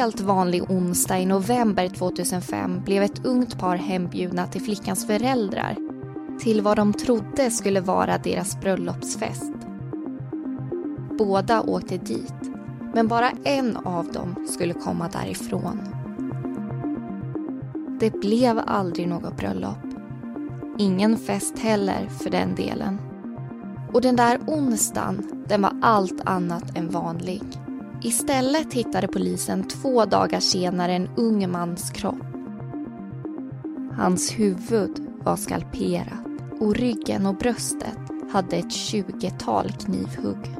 helt vanlig onsdag i november 2005 blev ett ungt par hembjudna till flickans föräldrar till vad de trodde skulle vara deras bröllopsfest. Båda åkte dit, men bara en av dem skulle komma därifrån. Det blev aldrig något bröllop. Ingen fest heller för den delen. Och den där onsdagen, den var allt annat än vanlig. Istället hittade polisen två dagar senare en ung mans kropp. Hans huvud var skalperat och ryggen och bröstet hade ett tjugotal knivhugg.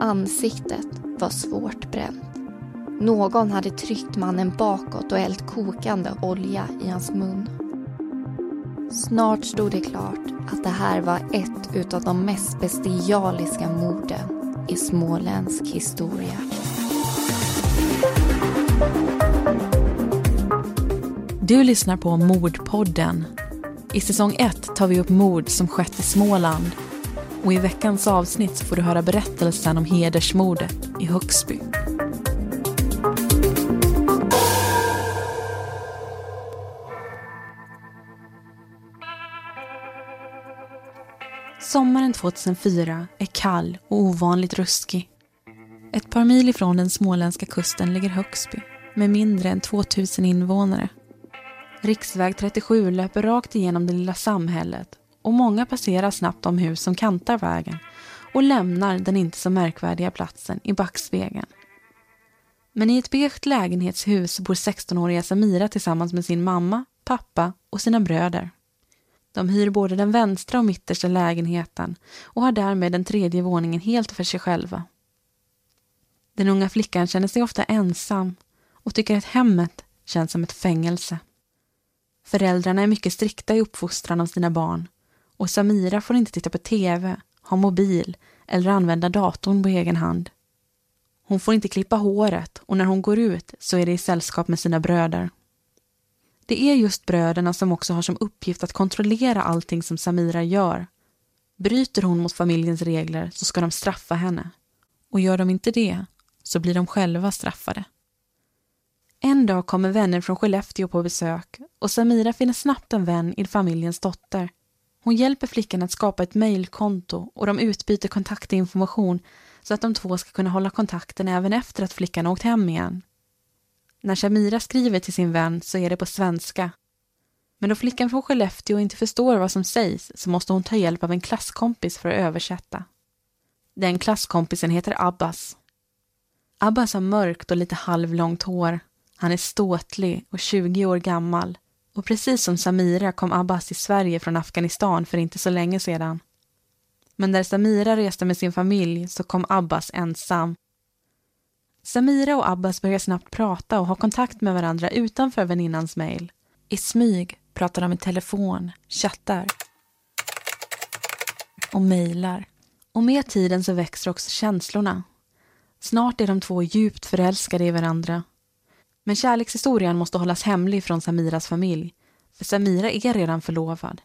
Ansiktet var svårt bränt. Någon hade tryckt mannen bakåt och hällt kokande olja i hans mun. Snart stod det klart att det här var ett av de mest bestialiska morden i småländsk historia. Du lyssnar på Mordpodden. I säsong 1 tar vi upp mord som skett i Småland. Och i veckans avsnitt får du höra berättelsen om hedersmordet i Högsby. Sommaren 2004 är kall och ovanligt ruskig. Ett par mil ifrån den småländska kusten ligger Högsby med mindre än 2000 invånare. Riksväg 37 löper rakt igenom det lilla samhället och många passerar snabbt de hus som kantar vägen och lämnar den inte så märkvärdiga platsen i backspegeln. Men i ett beige lägenhetshus bor 16-åriga Samira tillsammans med sin mamma, pappa och sina bröder. De hyr både den vänstra och mittersta lägenheten och har därmed den tredje våningen helt för sig själva. Den unga flickan känner sig ofta ensam och tycker att hemmet känns som ett fängelse. Föräldrarna är mycket strikta i uppfostran av sina barn och Samira får inte titta på TV, ha mobil eller använda datorn på egen hand. Hon får inte klippa håret och när hon går ut så är det i sällskap med sina bröder. Det är just bröderna som också har som uppgift att kontrollera allting som Samira gör. Bryter hon mot familjens regler så ska de straffa henne. Och gör de inte det så blir de själva straffade. En dag kommer vänner från Skellefteå på besök och Samira finner snabbt en vän i familjens dotter. Hon hjälper flickan att skapa ett mejlkonto och de utbyter kontaktinformation så att de två ska kunna hålla kontakten även efter att flickan åkt hem igen. När Samira skriver till sin vän så är det på svenska. Men då flickan från Skellefteå inte förstår vad som sägs så måste hon ta hjälp av en klasskompis för att översätta. Den klasskompisen heter Abbas. Abbas har mörkt och lite halvlångt hår han är ståtlig och 20 år gammal och precis som Samira kom Abbas till Sverige från Afghanistan för inte så länge sedan. Men där Samira reste med sin familj så kom Abbas ensam. Samira och Abbas börjar snabbt prata och ha kontakt med varandra utanför väninnans mejl. I smyg pratar de i telefon, chattar och mejlar. Och med tiden så växer också känslorna. Snart är de två djupt förälskade i varandra men kärlekshistorien måste hållas hemlig från Samiras familj. För Samira är redan förlovad.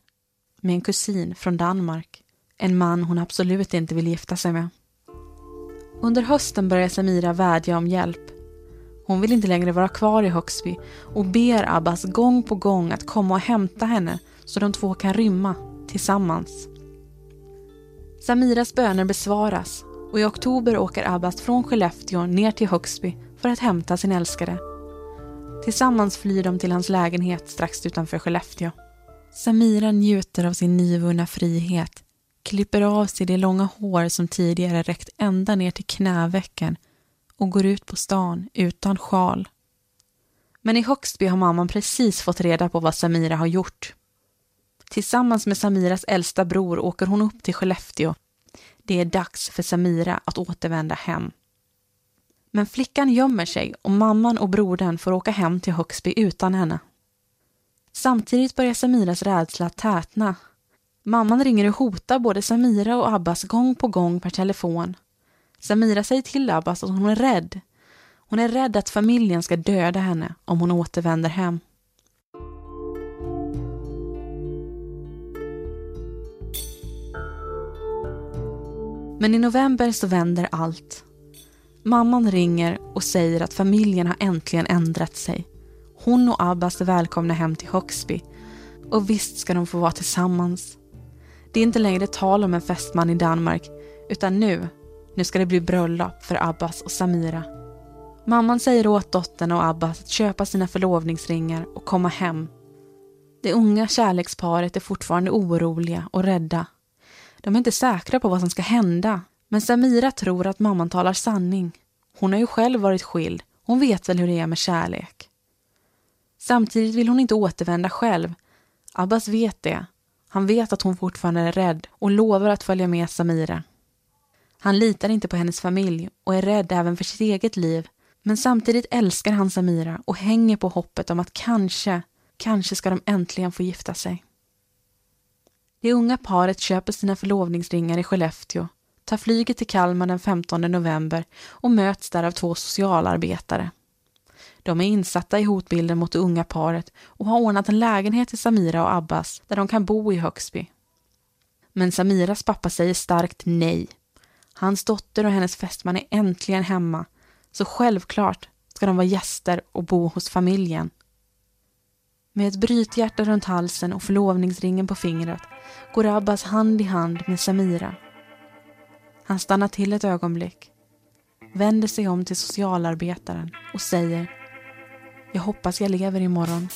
Med en kusin från Danmark. En man hon absolut inte vill gifta sig med. Under hösten börjar Samira vädja om hjälp. Hon vill inte längre vara kvar i Högsby och ber Abbas gång på gång att komma och hämta henne så de två kan rymma tillsammans. Samiras böner besvaras och i oktober åker Abbas från Skellefteå ner till Högsby för att hämta sin älskade Tillsammans flyr de till hans lägenhet strax utanför Skellefteå. Samira njuter av sin nyvunna frihet, klipper av sig det långa hår som tidigare räckt ända ner till knävecken och går ut på stan utan sjal. Men i Högsby har mamman precis fått reda på vad Samira har gjort. Tillsammans med Samiras äldsta bror åker hon upp till Skellefteå. Det är dags för Samira att återvända hem. Men flickan gömmer sig och mamman och brodern får åka hem till Högsby utan henne. Samtidigt börjar Samiras rädsla tätna. Mamman ringer och hotar både Samira och Abbas gång på gång per telefon. Samira säger till Abbas att hon är rädd. Hon är rädd att familjen ska döda henne om hon återvänder hem. Men i november så vänder allt. Mamman ringer och säger att familjen har äntligen ändrat sig. Hon och Abbas är välkomna hem till Högsby. Och visst ska de få vara tillsammans. Det är inte längre tal om en fästman i Danmark, utan nu, nu ska det bli bröllop för Abbas och Samira. Mamman säger åt dottern och Abbas att köpa sina förlovningsringar och komma hem. Det unga kärleksparet är fortfarande oroliga och rädda. De är inte säkra på vad som ska hända, men Samira tror att mamman talar sanning. Hon har ju själv varit skild, hon vet väl hur det är med kärlek. Samtidigt vill hon inte återvända själv. Abbas vet det. Han vet att hon fortfarande är rädd och lovar att följa med Samira. Han litar inte på hennes familj och är rädd även för sitt eget liv. Men samtidigt älskar han Samira och hänger på hoppet om att kanske, kanske ska de äntligen få gifta sig. Det unga paret köper sina förlovningsringar i Skellefteå, tar flyget till Kalmar den 15 november och möts där av två socialarbetare. De är insatta i hotbilden mot det unga paret och har ordnat en lägenhet till Samira och Abbas där de kan bo i Högsby. Men Samiras pappa säger starkt nej. Hans dotter och hennes fästman är äntligen hemma, så självklart ska de vara gäster och bo hos familjen. Med ett brythjärta runt halsen och förlovningsringen på fingret går Abbas hand i hand med Samira. Han stannar till ett ögonblick, vänder sig om till socialarbetaren och säger Jag hoppas jag lever imorgon.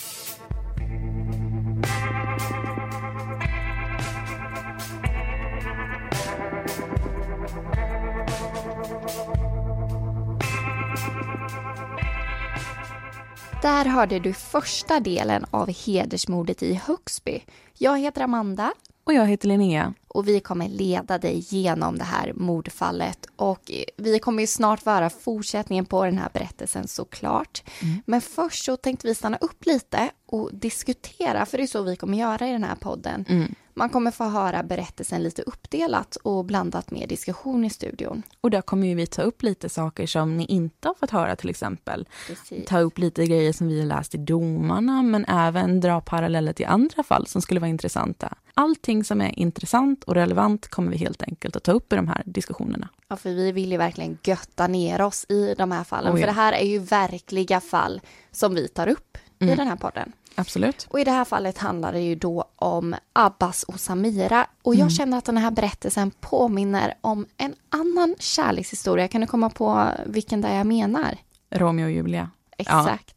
Där hörde du första delen av hedersmordet i Högsby. Jag heter Amanda. Och jag heter Linnea. Och vi kommer leda dig genom det här mordfallet. Och vi kommer ju snart vara fortsättningen på den här berättelsen såklart. Mm. Men först så tänkte vi stanna upp lite och diskutera, för det är så vi kommer göra i den här podden. Mm. Man kommer få höra berättelsen lite uppdelat och blandat med diskussion i studion. Och där kommer vi ta upp lite saker som ni inte har fått höra till exempel. Precis. Ta upp lite grejer som vi har läst i domarna men även dra paralleller till andra fall som skulle vara intressanta. Allting som är intressant och relevant kommer vi helt enkelt att ta upp i de här diskussionerna. Ja, för vi vill ju verkligen götta ner oss i de här fallen. Oh ja. För det här är ju verkliga fall som vi tar upp mm. i den här podden. Absolut. Och i det här fallet handlar det ju då om Abbas och Samira. Och jag mm. känner att den här berättelsen påminner om en annan kärlekshistoria. Kan du komma på vilken där jag menar? Romeo och Julia. Exakt. Ja.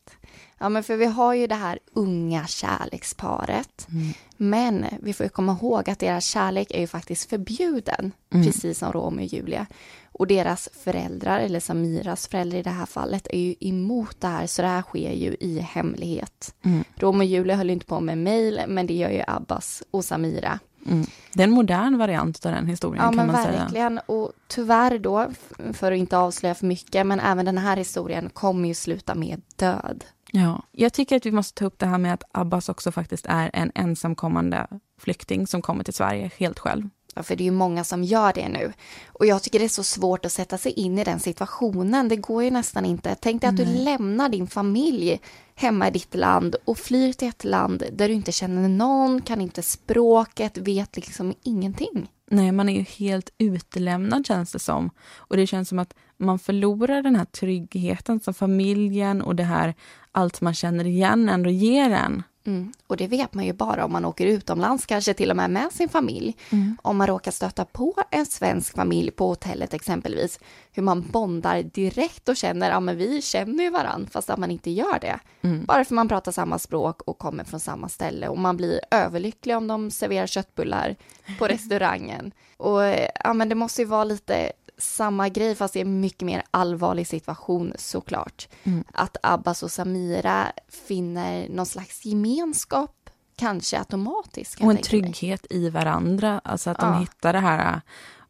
Ja, men för vi har ju det här unga kärleksparet. Mm. Men vi får ju komma ihåg att deras kärlek är ju faktiskt förbjuden, mm. precis som Romeo och Julia. Och deras föräldrar, eller Samiras föräldrar i det här fallet, är ju emot det här, så det här sker ju i hemlighet. Mm. Romeo och Julia höll inte på med mejl, men det gör ju Abbas och Samira. Mm. Det är en modern variant av den historien ja, kan man verkligen. säga. verkligen. Och tyvärr då, för att inte avslöja för mycket, men även den här historien kommer ju sluta med död. Ja, jag tycker att vi måste ta upp det här med att Abbas också faktiskt är en ensamkommande flykting som kommer till Sverige helt själv. Ja, för det är ju många som gör det nu. Och jag tycker det är så svårt att sätta sig in i den situationen. Det går ju nästan inte. Tänk dig att du lämnar din familj hemma i ditt land och flyr till ett land där du inte känner någon, kan inte språket, vet liksom ingenting. Nej, man är ju helt utelämnad känns det som. Och det känns som att man förlorar den här tryggheten som familjen och det här allt man känner igen ändå ger en. Mm. Och det vet man ju bara om man åker utomlands, kanske till och med med sin familj. Mm. Om man råkar stöta på en svensk familj på hotellet exempelvis, hur man bondar direkt och känner, ja men vi känner ju varandra, fast att man inte gör det. Mm. Bara för man pratar samma språk och kommer från samma ställe och man blir överlycklig om de serverar köttbullar på restaurangen. Och ja men det måste ju vara lite samma grej fast i en mycket mer allvarlig situation såklart. Mm. Att Abbas och Samira finner någon slags gemenskap, kanske automatiskt. Och en trygghet i varandra, alltså att de ja. hittar det här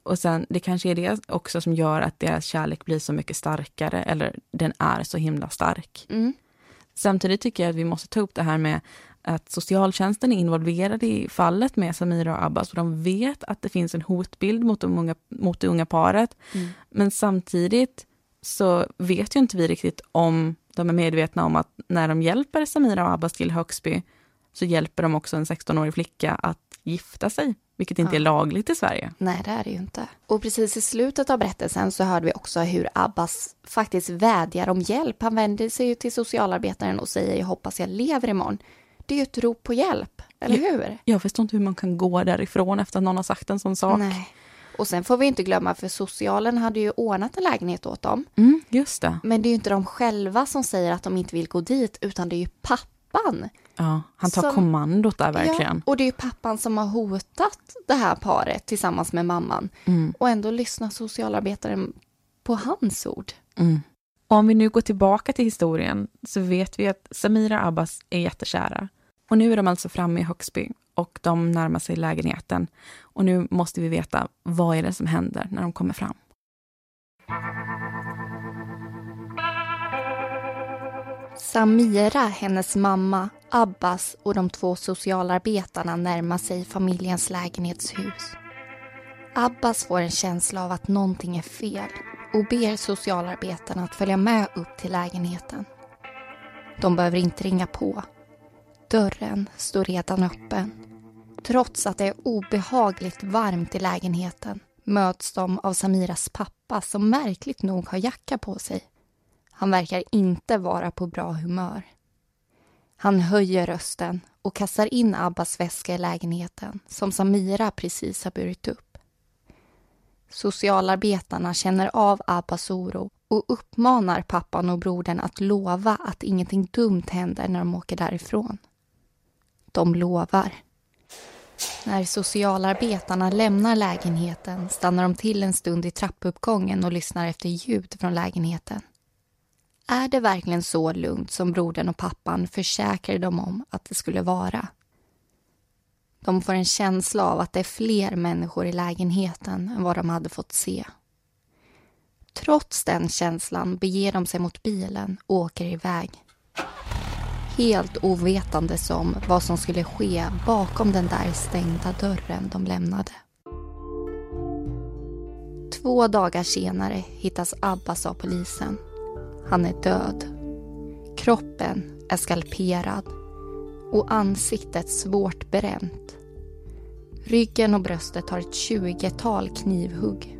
och sen, det kanske är det också som gör att deras kärlek blir så mycket starkare, eller den är så himla stark. Mm. Samtidigt tycker jag att vi måste ta upp det här med att socialtjänsten är involverad i fallet med Samira och Abbas och de vet att det finns en hotbild mot, de unga, mot det unga paret. Mm. Men samtidigt så vet ju inte vi riktigt om de är medvetna om att när de hjälper Samira och Abbas till Högsby så hjälper de också en 16-årig flicka att gifta sig vilket inte Ja. är lagligt i Sverige. Nej, det är det ju inte. Och precis i slutet av berättelsen så hörde vi också hur Abbas faktiskt vädjar om hjälp. Han vänder sig till socialarbetaren och säger jag hoppas jag lever imorgon. Det är ju ett rop på hjälp, eller Ja. hur? Jag förstår inte hur man kan gå därifrån efter att någon har sagt en sån sak. Nej. Och sen får vi inte glömma, för socialen hade ju ordnat en lägenhet åt dem. Mm, just det. Men det är ju inte de själva som säger att de inte vill gå dit, utan det är ju pappan. Ja, han tar Som- kommandot där verkligen. Ja, och det är ju pappan som har hotat det här paret tillsammans med mamman. Mm, Och ändå lyssnar socialarbetaren på hans ord. mm. Om vi nu går tillbaka till historien så vet vi att Samira Abbas är jättekära. Och nu är de alltså framme i Högsby och de närmar sig lägenheten. Och nu måste vi veta vad är det som händer när de kommer fram. Samira, hennes mamma, Abbas och de två socialarbetarna närmar sig familjens lägenhetshus. Abbas får en känsla av att någonting är fel och ber socialarbetarna att följa med upp till lägenheten. De behöver inte ringa på. Dörren står redan öppen. Trots att det är obehagligt varmt i lägenheten möts de av Samiras pappa som märkligt nog har jacka på sig. Han verkar inte vara på bra humör. Han höjer rösten och kastar in Abbas väska i lägenheten som Samira precis har burit upp. Socialarbetarna känner av Abbas oro och uppmanar pappan och brodern att lova att ingenting dumt händer när de åker därifrån. De lovar. När socialarbetarna lämnar lägenheten stannar de till en stund i trappuppgången och lyssnar efter ljud från lägenheten. Är det verkligen så lugnt som brodern och pappan försäkrade dem om att det skulle vara? De får en känsla av att det är fler människor i lägenheten än vad de hade fått se. Trots den känslan beger de sig mot bilen och åker iväg. Helt ovetandes om vad som skulle ske bakom den där stängda dörren de lämnade. Två dagar senare hittas Abbas av polisen. Han är död. Kroppen är skalperad och ansiktet svårt bränt. Ryggen och bröstet har ett tjugotal knivhugg.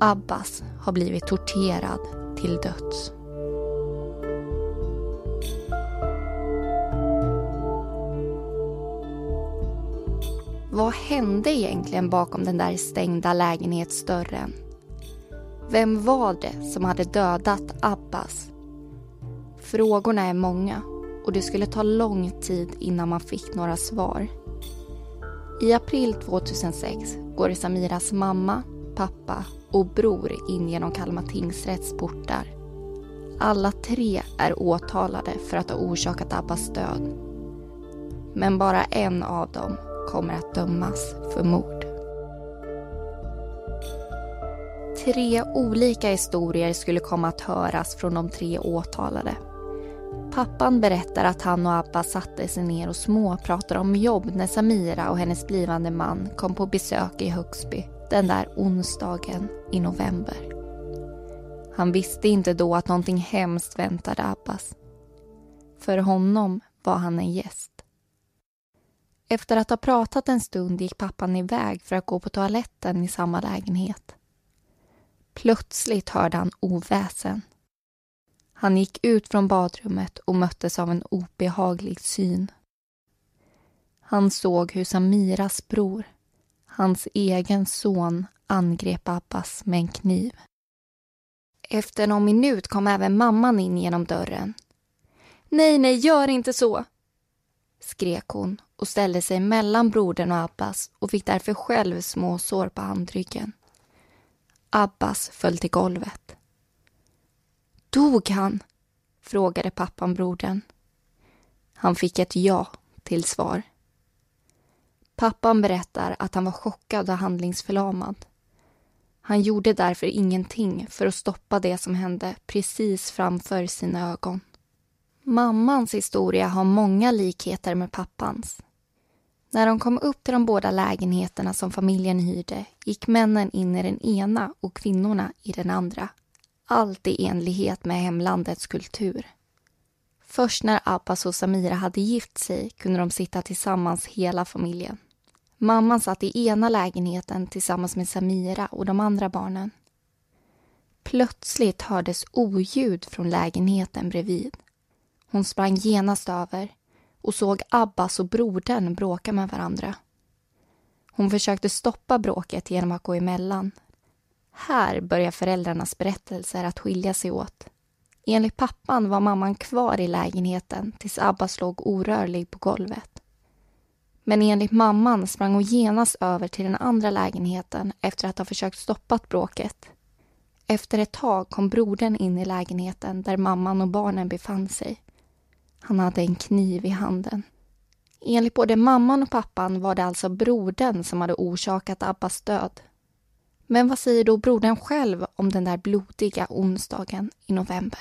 Abbas har blivit torterad till döds. Vad hände egentligen bakom den där stängda lägenhetsdörren? Vem var det som hade dödat Abbas? Frågorna är många och det skulle ta lång tid innan man fick några svar. I april 2006 går Samiras mamma, pappa och bror in genom Kalmar tingsrätts portar. Alla tre är åtalade för att ha orsakat Abbas död. Men bara en av dem kommer att dömas för mord. Tre olika historier skulle komma att höras från de tre åtalade. Pappan berättar att han och Abba satte sig ner och småpratade om jobb när Samira och hennes blivande man kom på besök i Högsby den där onsdagen i november. Han visste inte då att någonting hemskt väntade Abbas. För honom var han en gäst. Efter att ha pratat en stund gick pappan iväg för att gå på toaletten i samma lägenhet. Plötsligt hörde han oväsen. Han gick ut från badrummet och möttes av en obehaglig syn. Han såg hur Samiras bror, hans egen son, angrep Abbas med en kniv. Efter någon minut kom även mamman in genom dörren. Nej, nej, gör inte så! skrek hon och ställde sig mellan brodern och Abbas och fick därför själv små sår på handryggen. Abbas föll till golvet. Dog han? frågade pappan brodern. Han fick ett ja till svar. Pappan berättar att han var chockad och handlingsförlamad. Han gjorde därför ingenting för att stoppa det som hände precis framför sina ögon. Mammans historia har många likheter med pappans. När de kom upp till de båda lägenheterna som familjen hyrde gick männen in i den ena och kvinnorna i den andra. Allt i enlighet med hemlandets kultur. Först när Abbas och Samira hade gift sig kunde de sitta tillsammans hela familjen. Mamman satt i ena lägenheten tillsammans med Samira och de andra barnen. Plötsligt hördes oljud från lägenheten bredvid. Hon sprang genast över och såg Abbas och brodern bråka med varandra. Hon försökte stoppa bråket genom att gå emellan. Här börjar föräldrarnas berättelser att skilja sig åt. Enligt pappan var mamman kvar i lägenheten tills Abbas låg orörlig på golvet. Men enligt mamman sprang hon genast över till den andra lägenheten efter att ha försökt stoppa bråket. Efter ett tag kom brodern in i lägenheten där mamman och barnen befann sig. Han hade en kniv i handen. Enligt både mamman och pappan var det alltså brodern som hade orsakat Abbas död. Men vad säger då brodern själv om den där blodiga onsdagen i november?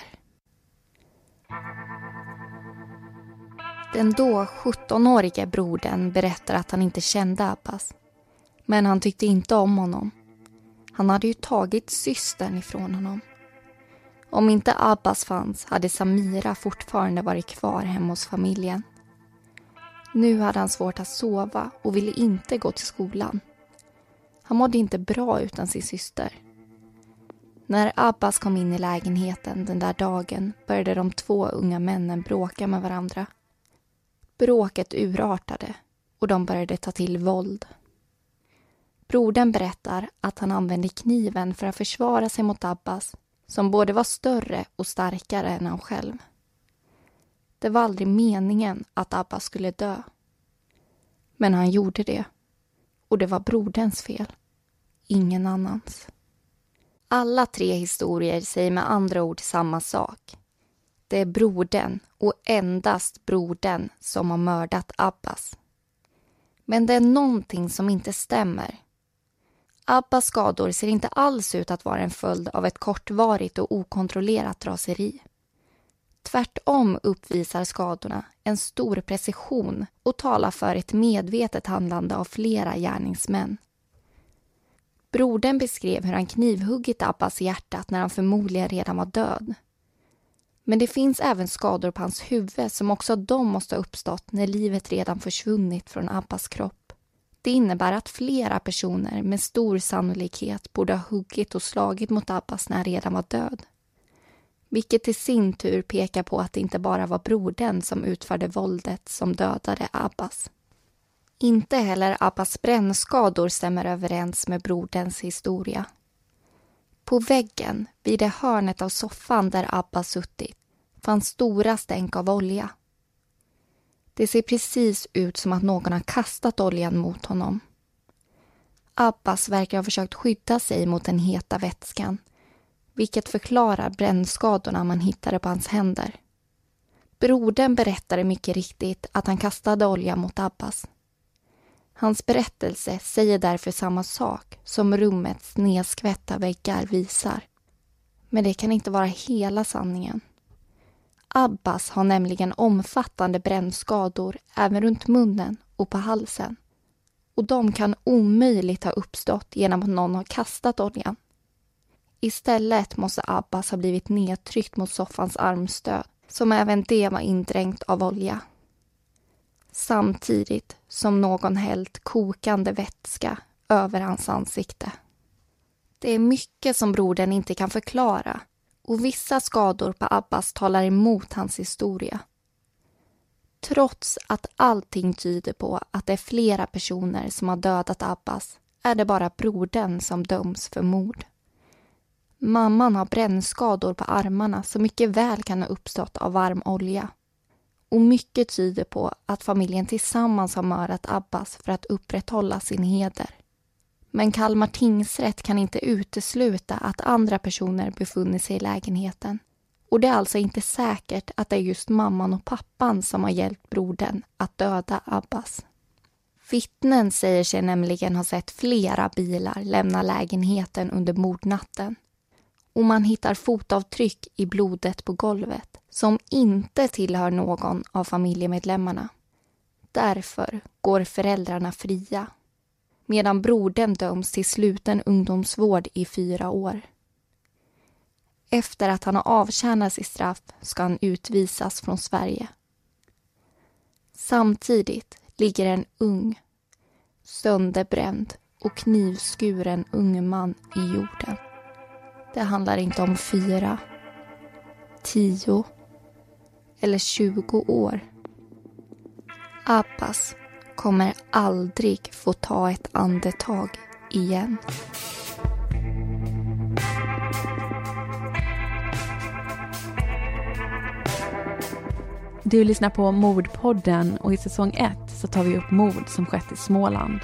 Den då 17-årige brodern berättar att han inte kände Abbas. Men han tyckte inte om honom. Han hade ju tagit systern ifrån honom. Om inte Abbas fanns hade Samira fortfarande varit kvar hemma hos familjen. Nu hade han svårt att sova och ville inte gå till skolan. Han mådde inte bra utan sin syster. När Abbas kom in i lägenheten den där dagen började de två unga männen bråka med varandra. Bråket urartade och de började ta till våld. Brodern berättar att han använde kniven för att försvara sig mot Abbas som både var större och starkare än han själv. Det var aldrig meningen att Abbas skulle dö. Men han gjorde det. Och det var broderns fel. Ingen annans. Alla tre historier säger med andra ord samma sak. Det är brodern och endast brodern som har mördat Abbas. Men det är någonting som inte stämmer. Abbas skador ser inte alls ut att vara en följd av ett kortvarigt och okontrollerat raseri. Tvärtom uppvisar skadorna en stor precision och talar för ett medvetet handlande av flera gärningsmän. Brodern beskrev hur han knivhuggit Abbas i hjärtat när han förmodligen redan var död. Men det finns även skador på hans huvud som också de måste ha uppstått när livet redan försvunnit från Abbas kropp. Det innebär att flera personer med stor sannolikhet borde ha huggit och slagit mot Abbas när han redan var död. Vilket i sin tur pekar på att det inte bara var brodern som utförde våldet som dödade Abbas. Inte heller Abbas brännskador stämmer överens med broderns historia. På väggen, vid det hörnet av soffan där Abbas suttit, fanns stora stänk av olja. Det ser precis ut som att någon har kastat oljan mot honom. Abbas verkar ha försökt skydda sig mot den heta vätskan vilket förklarar brännskadorna man hittade på hans händer. Brodern berättade mycket riktigt att han kastade olja mot Abbas. Hans berättelse säger därför samma sak som rummets nedskvätta väggar visar. Men det kan inte vara hela sanningen. Abbas har nämligen omfattande brännskador även runt munnen och på halsen. Och de kan omöjligt ha uppstått genom att någon har kastat oljan. Istället måste Abbas ha blivit nedtryckt mot soffans armstöd som även det var indränkt av olja. Samtidigt som någon hällt kokande vätska över hans ansikte. Det är mycket som brodern inte kan förklara och vissa skador på Abbas talar emot hans historia. Trots att allting tyder på att det är flera personer som har dödat Abbas är det bara brodern som döms för mord. Mamman har brännskador på armarna som mycket väl kan ha uppstått av varm olja. Och mycket tyder på att familjen tillsammans har mördat Abbas för att upprätthålla sin heder. Men Kalmar tingsrätt kan inte utesluta att andra personer befunnit sig i lägenheten. Och det är alltså inte säkert att det är just mamman och pappan som har hjälpt brodern att döda Abbas. Vittnen säger sig nämligen ha sett flera bilar lämna lägenheten under mordnatten och man hittar fotavtryck i blodet på golvet som inte tillhör någon av familjemedlemmarna. Därför går föräldrarna fria medan brodern döms till sluten ungdomsvård i fyra år. Efter att han har avtjänat sitt straff ska han utvisas från Sverige. Samtidigt ligger en ung, sönderbränd och knivskuren ung man i jorden. Det handlar inte om fyra, tio eller tjugo år. Abbas kommer aldrig få ta ett andetag igen. Du lyssnar på Mordpodden och i säsong 1 så tar vi upp mord som skett i Småland.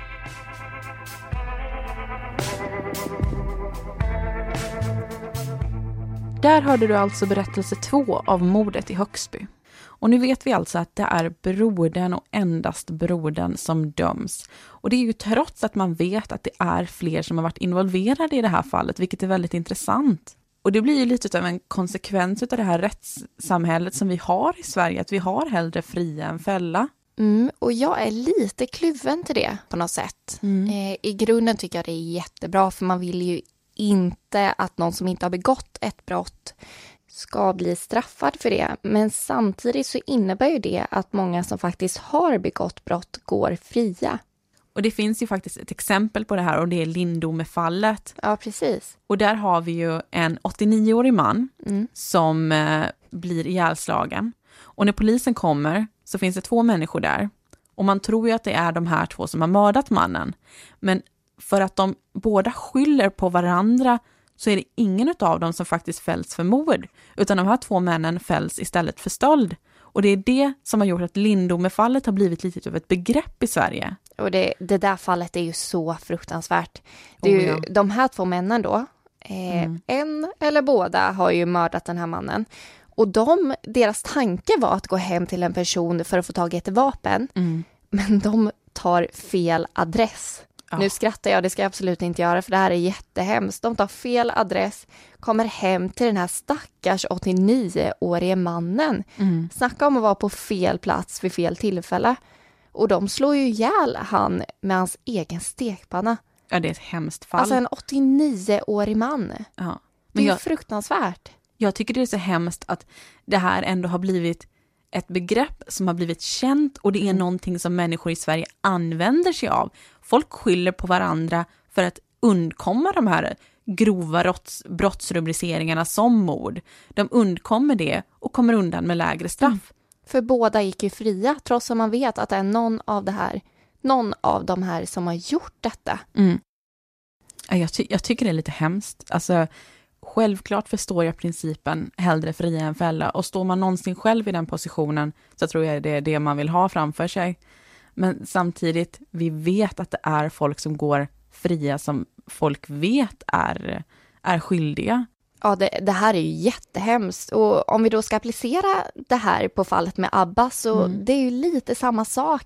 Där hörde du alltså berättelse två av mordet i Högsby. Och nu vet vi alltså att det är brodern och endast brodern som döms. Och det är ju trots att man vet att det är fler som har varit involverade i det här fallet, vilket är väldigt intressant. Och det blir ju lite av en konsekvens av det här rättssamhället som vi har i Sverige, att vi har hellre fria än fälla. Mm, och jag är lite kluven till det på något sätt. Mm. Eh, I grunden tycker jag det är jättebra, för man vill ju inte att någon som inte har begått ett brott ska bli straffad för det. Men samtidigt så innebär ju det att många som faktiskt har begått brott går fria. Och det finns ju faktiskt ett exempel på det här och det är Lindome-fallet. Ja, precis. Och där har vi ju en 89-årig man mm. som eh, blir ihjälslagen. Och när polisen kommer så finns det två människor där. Och man tror ju att det är de här två som har mördat mannen. Men för att de båda skyller på varandra så är det ingen av dem som faktiskt fälls för mord, utan de här två männen fälls istället för stöld. Och det är det som har gjort att Lindome-fallet har blivit lite av ett begrepp i Sverige. Och det, det där fallet är ju så fruktansvärt. Det är oh, ja. ju, de här två männen då, eh, mm. en eller båda har ju mördat den här mannen. Och de, deras tanke var att gå hem till en person för att få tag i ett vapen. Mm. Men de tar fel adress. Ja. Nu skrattar jag, det ska jag absolut inte göra för det här är jättehemskt. De tar fel adress, kommer hem till den här stackars 89-årige mannen. Mm. Snacka om att vara på fel plats vid fel tillfälle. Och de slår ju ihjäl han med hans egen stekpanna. Ja, det är ett hemskt fall. Alltså en 89-årig man. Ja. Men det är jag, fruktansvärt. Jag tycker det är så hemskt att det här ändå har blivit ett begrepp som har blivit känt och det är mm. någonting som människor i Sverige använder sig av. Folk skyller på varandra för att undkomma de här grova brotts, brottsrubriceringarna som mord. De undkommer det och kommer undan med lägre straff. Mm. För båda gick ju fria, trots att man vet att det är någon av, det här, någon av de här som har gjort detta. Mm. Jag, ty jag, tycker det är lite hemskt. Alltså, självklart förstår jag principen hellre fria än fälla och står man någonsin själv i den positionen så tror jag det är det man vill ha framför sig. Men samtidigt, vi vet att det är folk som går fria som folk vet är, är skyldiga. Ja, det, det, här är ju jättehemskt. Och om vi då ska applicera det här på fallet med Abbas, så mm. det är ju lite samma sak.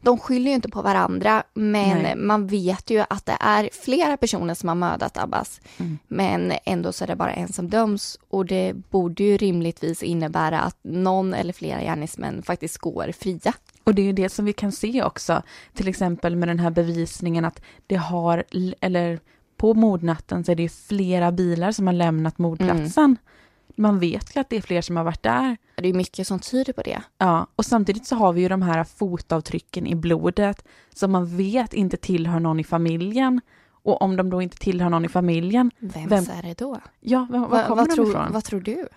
De skyller ju inte på varandra, men Nej. man vet ju att det är flera personer som har mördat Abbas. Mm. Men ändå så är det bara en som döms och det borde ju rimligtvis innebära att någon eller flera gärningsmän faktiskt går fria. Och det är ju det som vi kan se också, till exempel med den här bevisningen att det har, eller på mordnatten så är det flera bilar som har lämnat mordplatsen. Mm. Man vet ju att det är fler som har varit där. Det är mycket som tyder på det. Ja, och samtidigt så har vi ju de här fotavtrycken i blodet som man vet inte tillhör någon i familjen. Och om de då inte tillhör någon i familjen... Vems vem... är det då? Ja, var, var kommer vad de tror, ifrån? Vad tror du?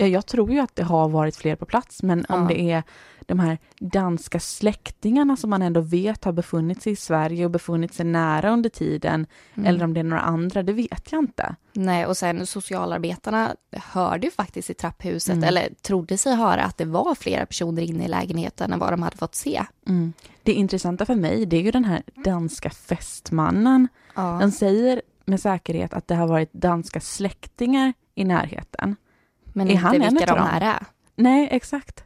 Ja, jag tror ju att det har varit fler på plats, men ja. om det är de här danska släktingarna som man ändå vet har befunnit sig i Sverige och befunnit sig nära under tiden, mm. eller om det är några andra, det vet jag inte. Nej, och sen socialarbetarna hörde ju faktiskt i trapphuset, mm. eller trodde sig höra att det var flera personer inne i lägenheten än vad de hade fått se. Mm. Det intressanta för mig, det är ju den här danska fästmannen. Ja. De säger med säkerhet att det har varit danska släktingar i närheten. Men är inte han vilka de här är. Nej, exakt.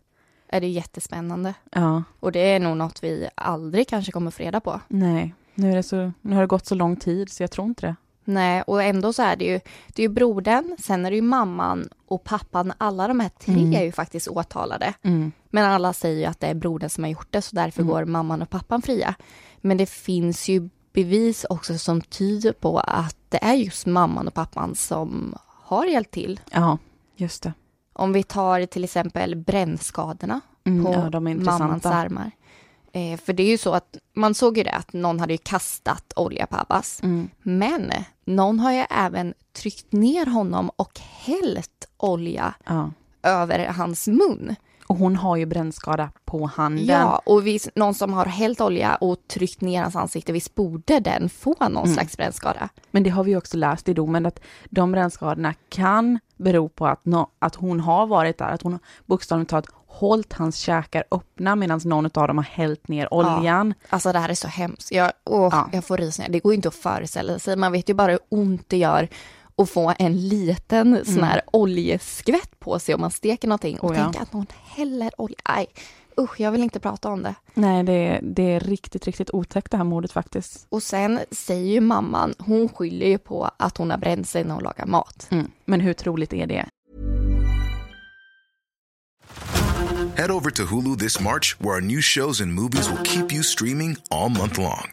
Är det jättespännande. Ja. Och det är nog något vi aldrig kanske kommer få reda på. Nej, nu, är det så, nu har det gått så lång tid så jag tror inte det. Nej, och ändå så är det ju, det är ju brodern, sen är det ju mamman och pappan. Alla de här tre mm. är ju faktiskt åtalade. Mm. Men alla säger ju att det är brodern som har gjort det, så därför mm. går mamman och pappan fria. Men det finns ju bevis också som tyder på att det är just mamman och pappan som har hjälpt till. Ja, Just det. Om vi tar till exempel brännskadorna mm, på ja, mammans armar. Eh, för det är ju så att man såg ju det att någon hade ju kastat olja på Abbas. Mm. Men någon har ju även tryckt ner honom och hällt olja Ja. över hans mun. Och hon har ju brännskada på handen. Ja, och visst, någon som har hällt olja och tryckt ner hans ansikte, visst borde den få någon Mm. slags brännskada? Men det har vi också läst i domen att de brännskadorna kan bero på att, nå- att hon har varit där, att hon bokstavligt talat hållit hans käkar öppna medan någon av dem har hällt ner oljan. Alltså det här är så hemskt. Jag, åh, Ja. jag får rysningar. Det går inte att föreställa sig. Man vet ju bara hur ont det gör att få en liten sån här oljeskvätt på sig om man steker någonting. Och Mm. Oh, ja. tänka att någon häller olja. Nej, usch, jag vill inte prata om det. Nej, det är, det är riktigt, riktigt otäckt det här mordet faktiskt. Och sen säger ju mamman, hon skyller ju på att hon har bränt sig när hon lagar mat. Mm. Men hur troligt är det? Head over to Hulu this March, where our new shows and movies will keep you streaming all month long.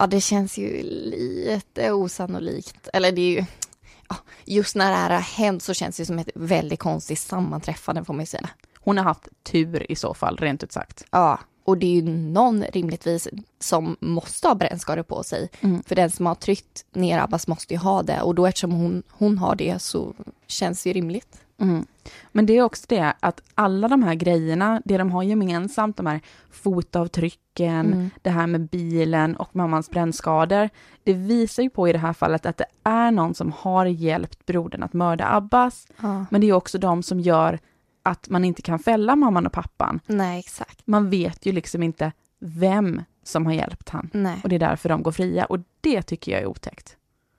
Ja, det känns ju lite osannolikt. Eller det är ju, ja, just när det här har hänt så känns det som ett väldigt konstigt sammanträffande får man ju säga. Hon har haft tur i så fall, rent ut sagt. Ja, och det är ju någon rimligtvis som måste ha brännskador på sig. För den som har tryckt ner Abbas måste ju ha det och då eftersom hon, hon har det så känns det ju rimligt. Mm. Men det är också det att alla de här grejerna, det de har gemensamt, de här fotavtrycken, det här med bilen och mammans brännskador, det visar ju på i det här fallet att det är någon som har hjälpt brodern att mörda Abbas, Ja. men det är också de som gör att man inte kan fälla mamman och pappan. Nej, exakt. Man vet ju liksom inte vem som har hjälpt han. Nej. Och det är därför de går fria och det tycker jag är otäckt.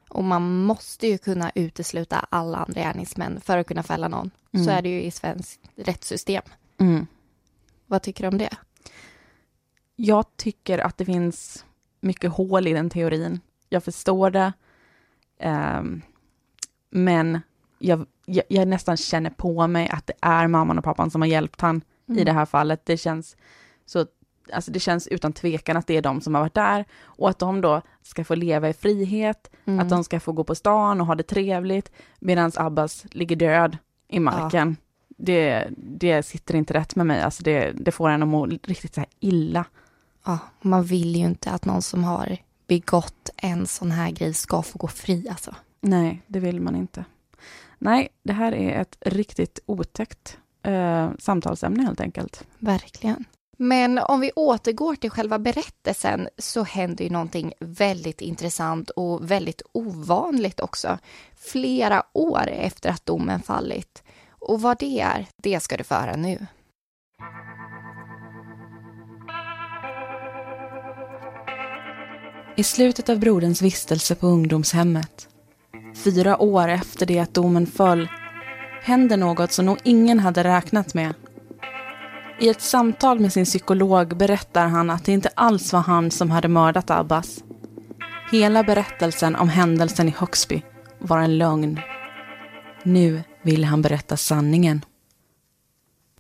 Och man måste ju kunna utesluta alla andra gärningsmän för att kunna fälla någon. Mm. Så är det ju i svenskt rättssystem. Mm. Vad tycker du om det? Jag tycker att det finns mycket hål i den teorin. Jag förstår det. Ehm, men jag, jag, jag nästan känner på mig att det är mamman och pappan som har hjälpt han i det här fallet. Det känns så, alltså det känns utan tvekan att det är de som har varit där och att de då ska få leva i frihet, att de ska få gå på stan och ha det trevligt medan Abbas ligger död i marken. Det, det sitter inte rätt med mig, alltså det, det får en att må riktigt så här illa. Ja, man vill ju inte att någon som har begått en sån här grej ska få gå fri alltså. Nej, det vill man inte. Nej, det här är ett riktigt otäckt eh, samtalsämne helt enkelt. Verkligen. Men om vi återgår till själva berättelsen så händer ju någonting väldigt intressant och väldigt ovanligt också. Flera år efter att domen fallit. Och vad det är, det ska du få höra nu. I slutet av broderns vistelse på ungdomshemmet, fyra år efter det att domen föll, händer något som nog ingen hade räknat med. I ett samtal med sin psykolog berättar han att det inte alls var han som hade mördat Abbas. Hela berättelsen om händelsen i Högsby var en lögn. Nu vill han berätta sanningen.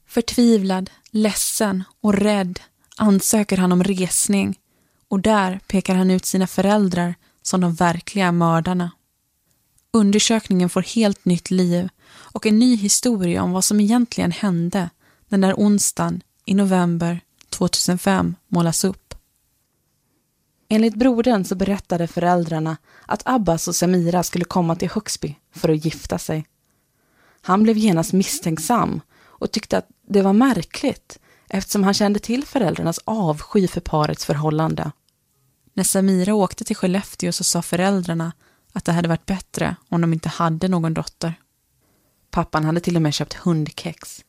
Förtvivlad, ledsen och rädd ansöker han om resning och där pekar han ut sina föräldrar som de verkliga mördarna. Undersökningen får helt nytt liv och en ny historia om vad som egentligen hände den där onsdagen i november 2005 målas upp. Enligt brodern så berättade föräldrarna att Abbas och Samira skulle komma till Högsby för att gifta sig. Han blev genast misstänksam och tyckte att det var märkligt eftersom han kände till föräldrarnas avsky för parets förhållande. När Samira åkte till Skellefteå så sa föräldrarna att det hade varit bättre om de inte hade någon dotter. Pappan hade till och med köpt hundkex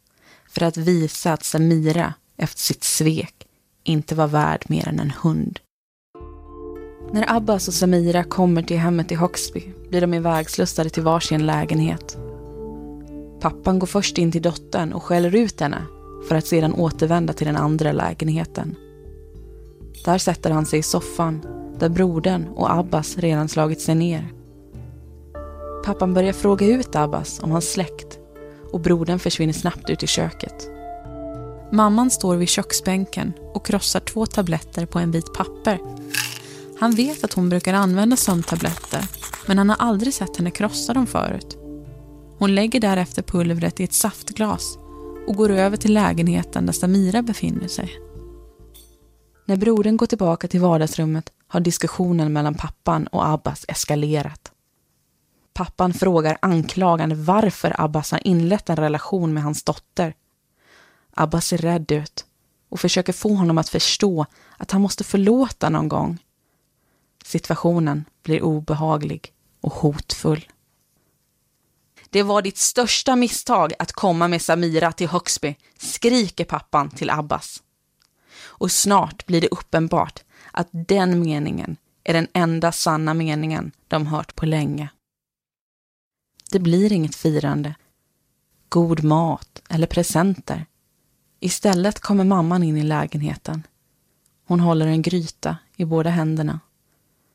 för att visa att Samira efter sitt svek inte var värd mer än en hund. När Abbas och Samira kommer till hemmet i Högsby blir de ivägslussade till varsin lägenhet. Pappan går först in till dottern och skäller ut henne för att sedan återvända till den andra lägenheten. Där sätter han sig i soffan där brodern och Abbas redan slagit sig ner. Pappan börjar fråga ut Abbas om hans släkt och brodern försvinner snabbt ut i köket. Mamman står vid köksbänken och krossar två tabletter på en bit papper. Han vet att hon brukar använda sömntabletter men han har aldrig sett henne krossa dem förut. Hon lägger därefter pulvret i ett saftglas och går över till lägenheten där Samira befinner sig. När brodern går tillbaka till vardagsrummet har diskussionen mellan pappan och Abbas eskalerat. Pappan frågar anklagande varför Abbas har inlett en relation med hans dotter. Abbas ser rädd ut och försöker få honom att förstå att han måste förlåta någon gång. Situationen blir obehaglig och hotfull. Det var ditt största misstag att komma med Samira till Högsby, skriker pappan till Abbas. Och snart blir det uppenbart att den meningen är den enda sanna meningen de hört på länge. Det blir inget firande, god mat eller presenter. Istället kommer mamman in i lägenheten. Hon håller en gryta i båda händerna.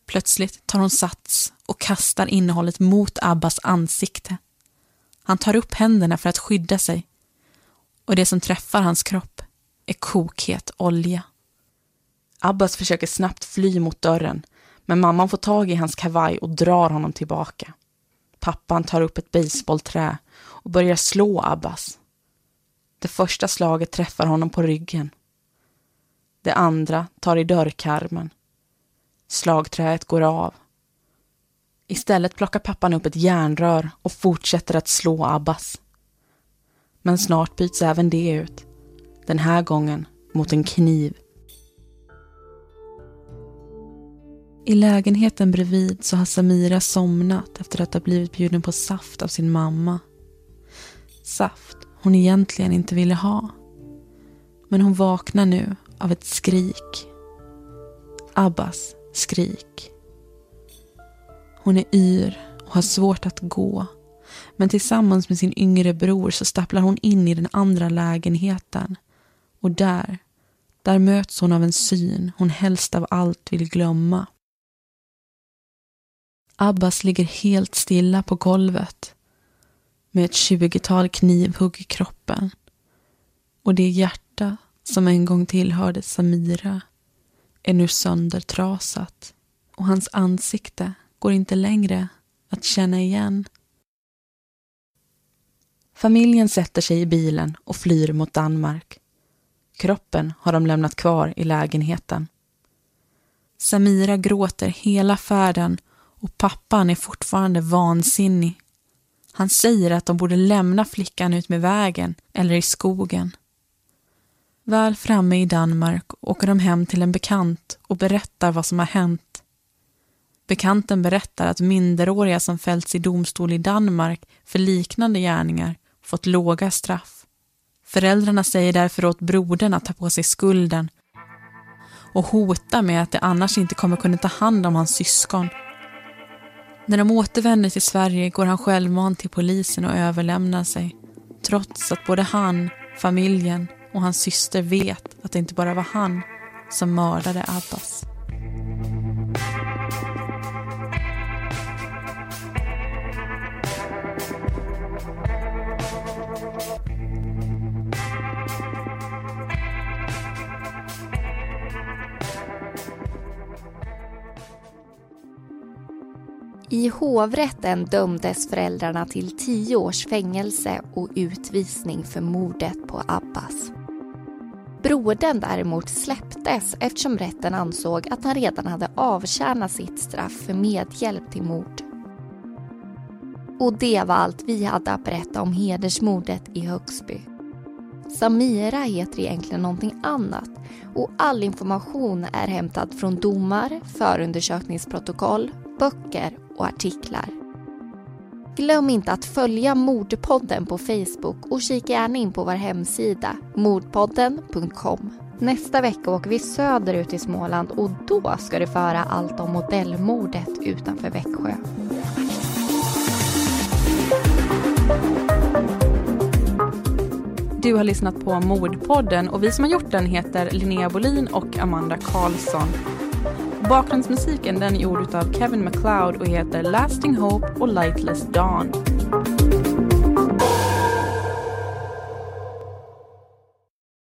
Plötsligt tar hon sats och kastar innehållet mot Abbas ansikte. Han tar upp händerna för att skydda sig och det som träffar hans kropp är kokhet olja. Abbas försöker snabbt fly mot dörren men mamman får tag i hans kavaj och drar honom tillbaka. Pappan tar upp ett baseballträ och börjar slå Abbas. Det första slaget träffar honom på ryggen. Det andra tar i dörrkarmen. Slagträet går av. Istället plockar pappan upp ett järnrör och fortsätter att slå Abbas. Men snart byts även det ut. Den här gången mot en kniv. I lägenheten bredvid så har Samira somnat efter att ha blivit bjuden på saft av sin mamma. Saft hon egentligen inte ville ha. Men hon vaknar nu av ett skrik. Abbas skrik. Hon är yr och har svårt att gå. Men tillsammans med sin yngre bror så stapplar hon in i den andra lägenheten. Och där, där möts hon av en syn hon helst av allt vill glömma. Abbas ligger helt stilla på golvet med ett tjugotal knivhugg i kroppen. Och det hjärta som en gång tillhörde Samira är nu söndertrasat och hans ansikte går inte längre att känna igen. Familjen sätter sig i bilen och flyr mot Danmark. Kroppen har de lämnat kvar i lägenheten. Samira gråter hela färden och pappan är fortfarande vansinnig. Han säger att de borde lämna flickan ut med vägen eller i skogen. Väl framme i Danmark åker de hem till en bekant och berättar vad som har hänt. Bekanten berättar att minderåriga som fällts i domstol i Danmark för liknande gärningar fått låga straff. Föräldrarna säger därför åt brodern att ta på sig skulden och hotar med att de annars inte kommer kunna ta hand om hans syskon när de återvänder till Sverige går han självmant till polisen och överlämnar sig. Trots att både han, familjen och hans syster vet att det inte bara var han som mördade Abbas. I hovrätten dömdes föräldrarna till tio års fängelse och utvisning för mordet på Abbas. Brodern däremot släpptes eftersom rätten ansåg att han redan hade avtjänat sitt straff för medhjälp till mord. Och det var allt vi hade att berätta om hedersmordet i Högsby. Samira heter egentligen någonting annat och all information är hämtad från domar, förundersökningsprotokoll, böcker och artiklar. Glöm inte att följa Mordpodden på Facebook och kika gärna in på vår hemsida mordpodden.com. Nästa vecka åker vi söderut i Småland och då ska du få höra allt om modellmordet utanför Växjö. Du har lyssnat på Mordpodden och vi som har gjort den heter Linnea Bolin och Amanda Karlsson. Bakgrundsmusiken den är gjord av Kevin MacLeod och heter Lasting Hope och Lightless Dawn.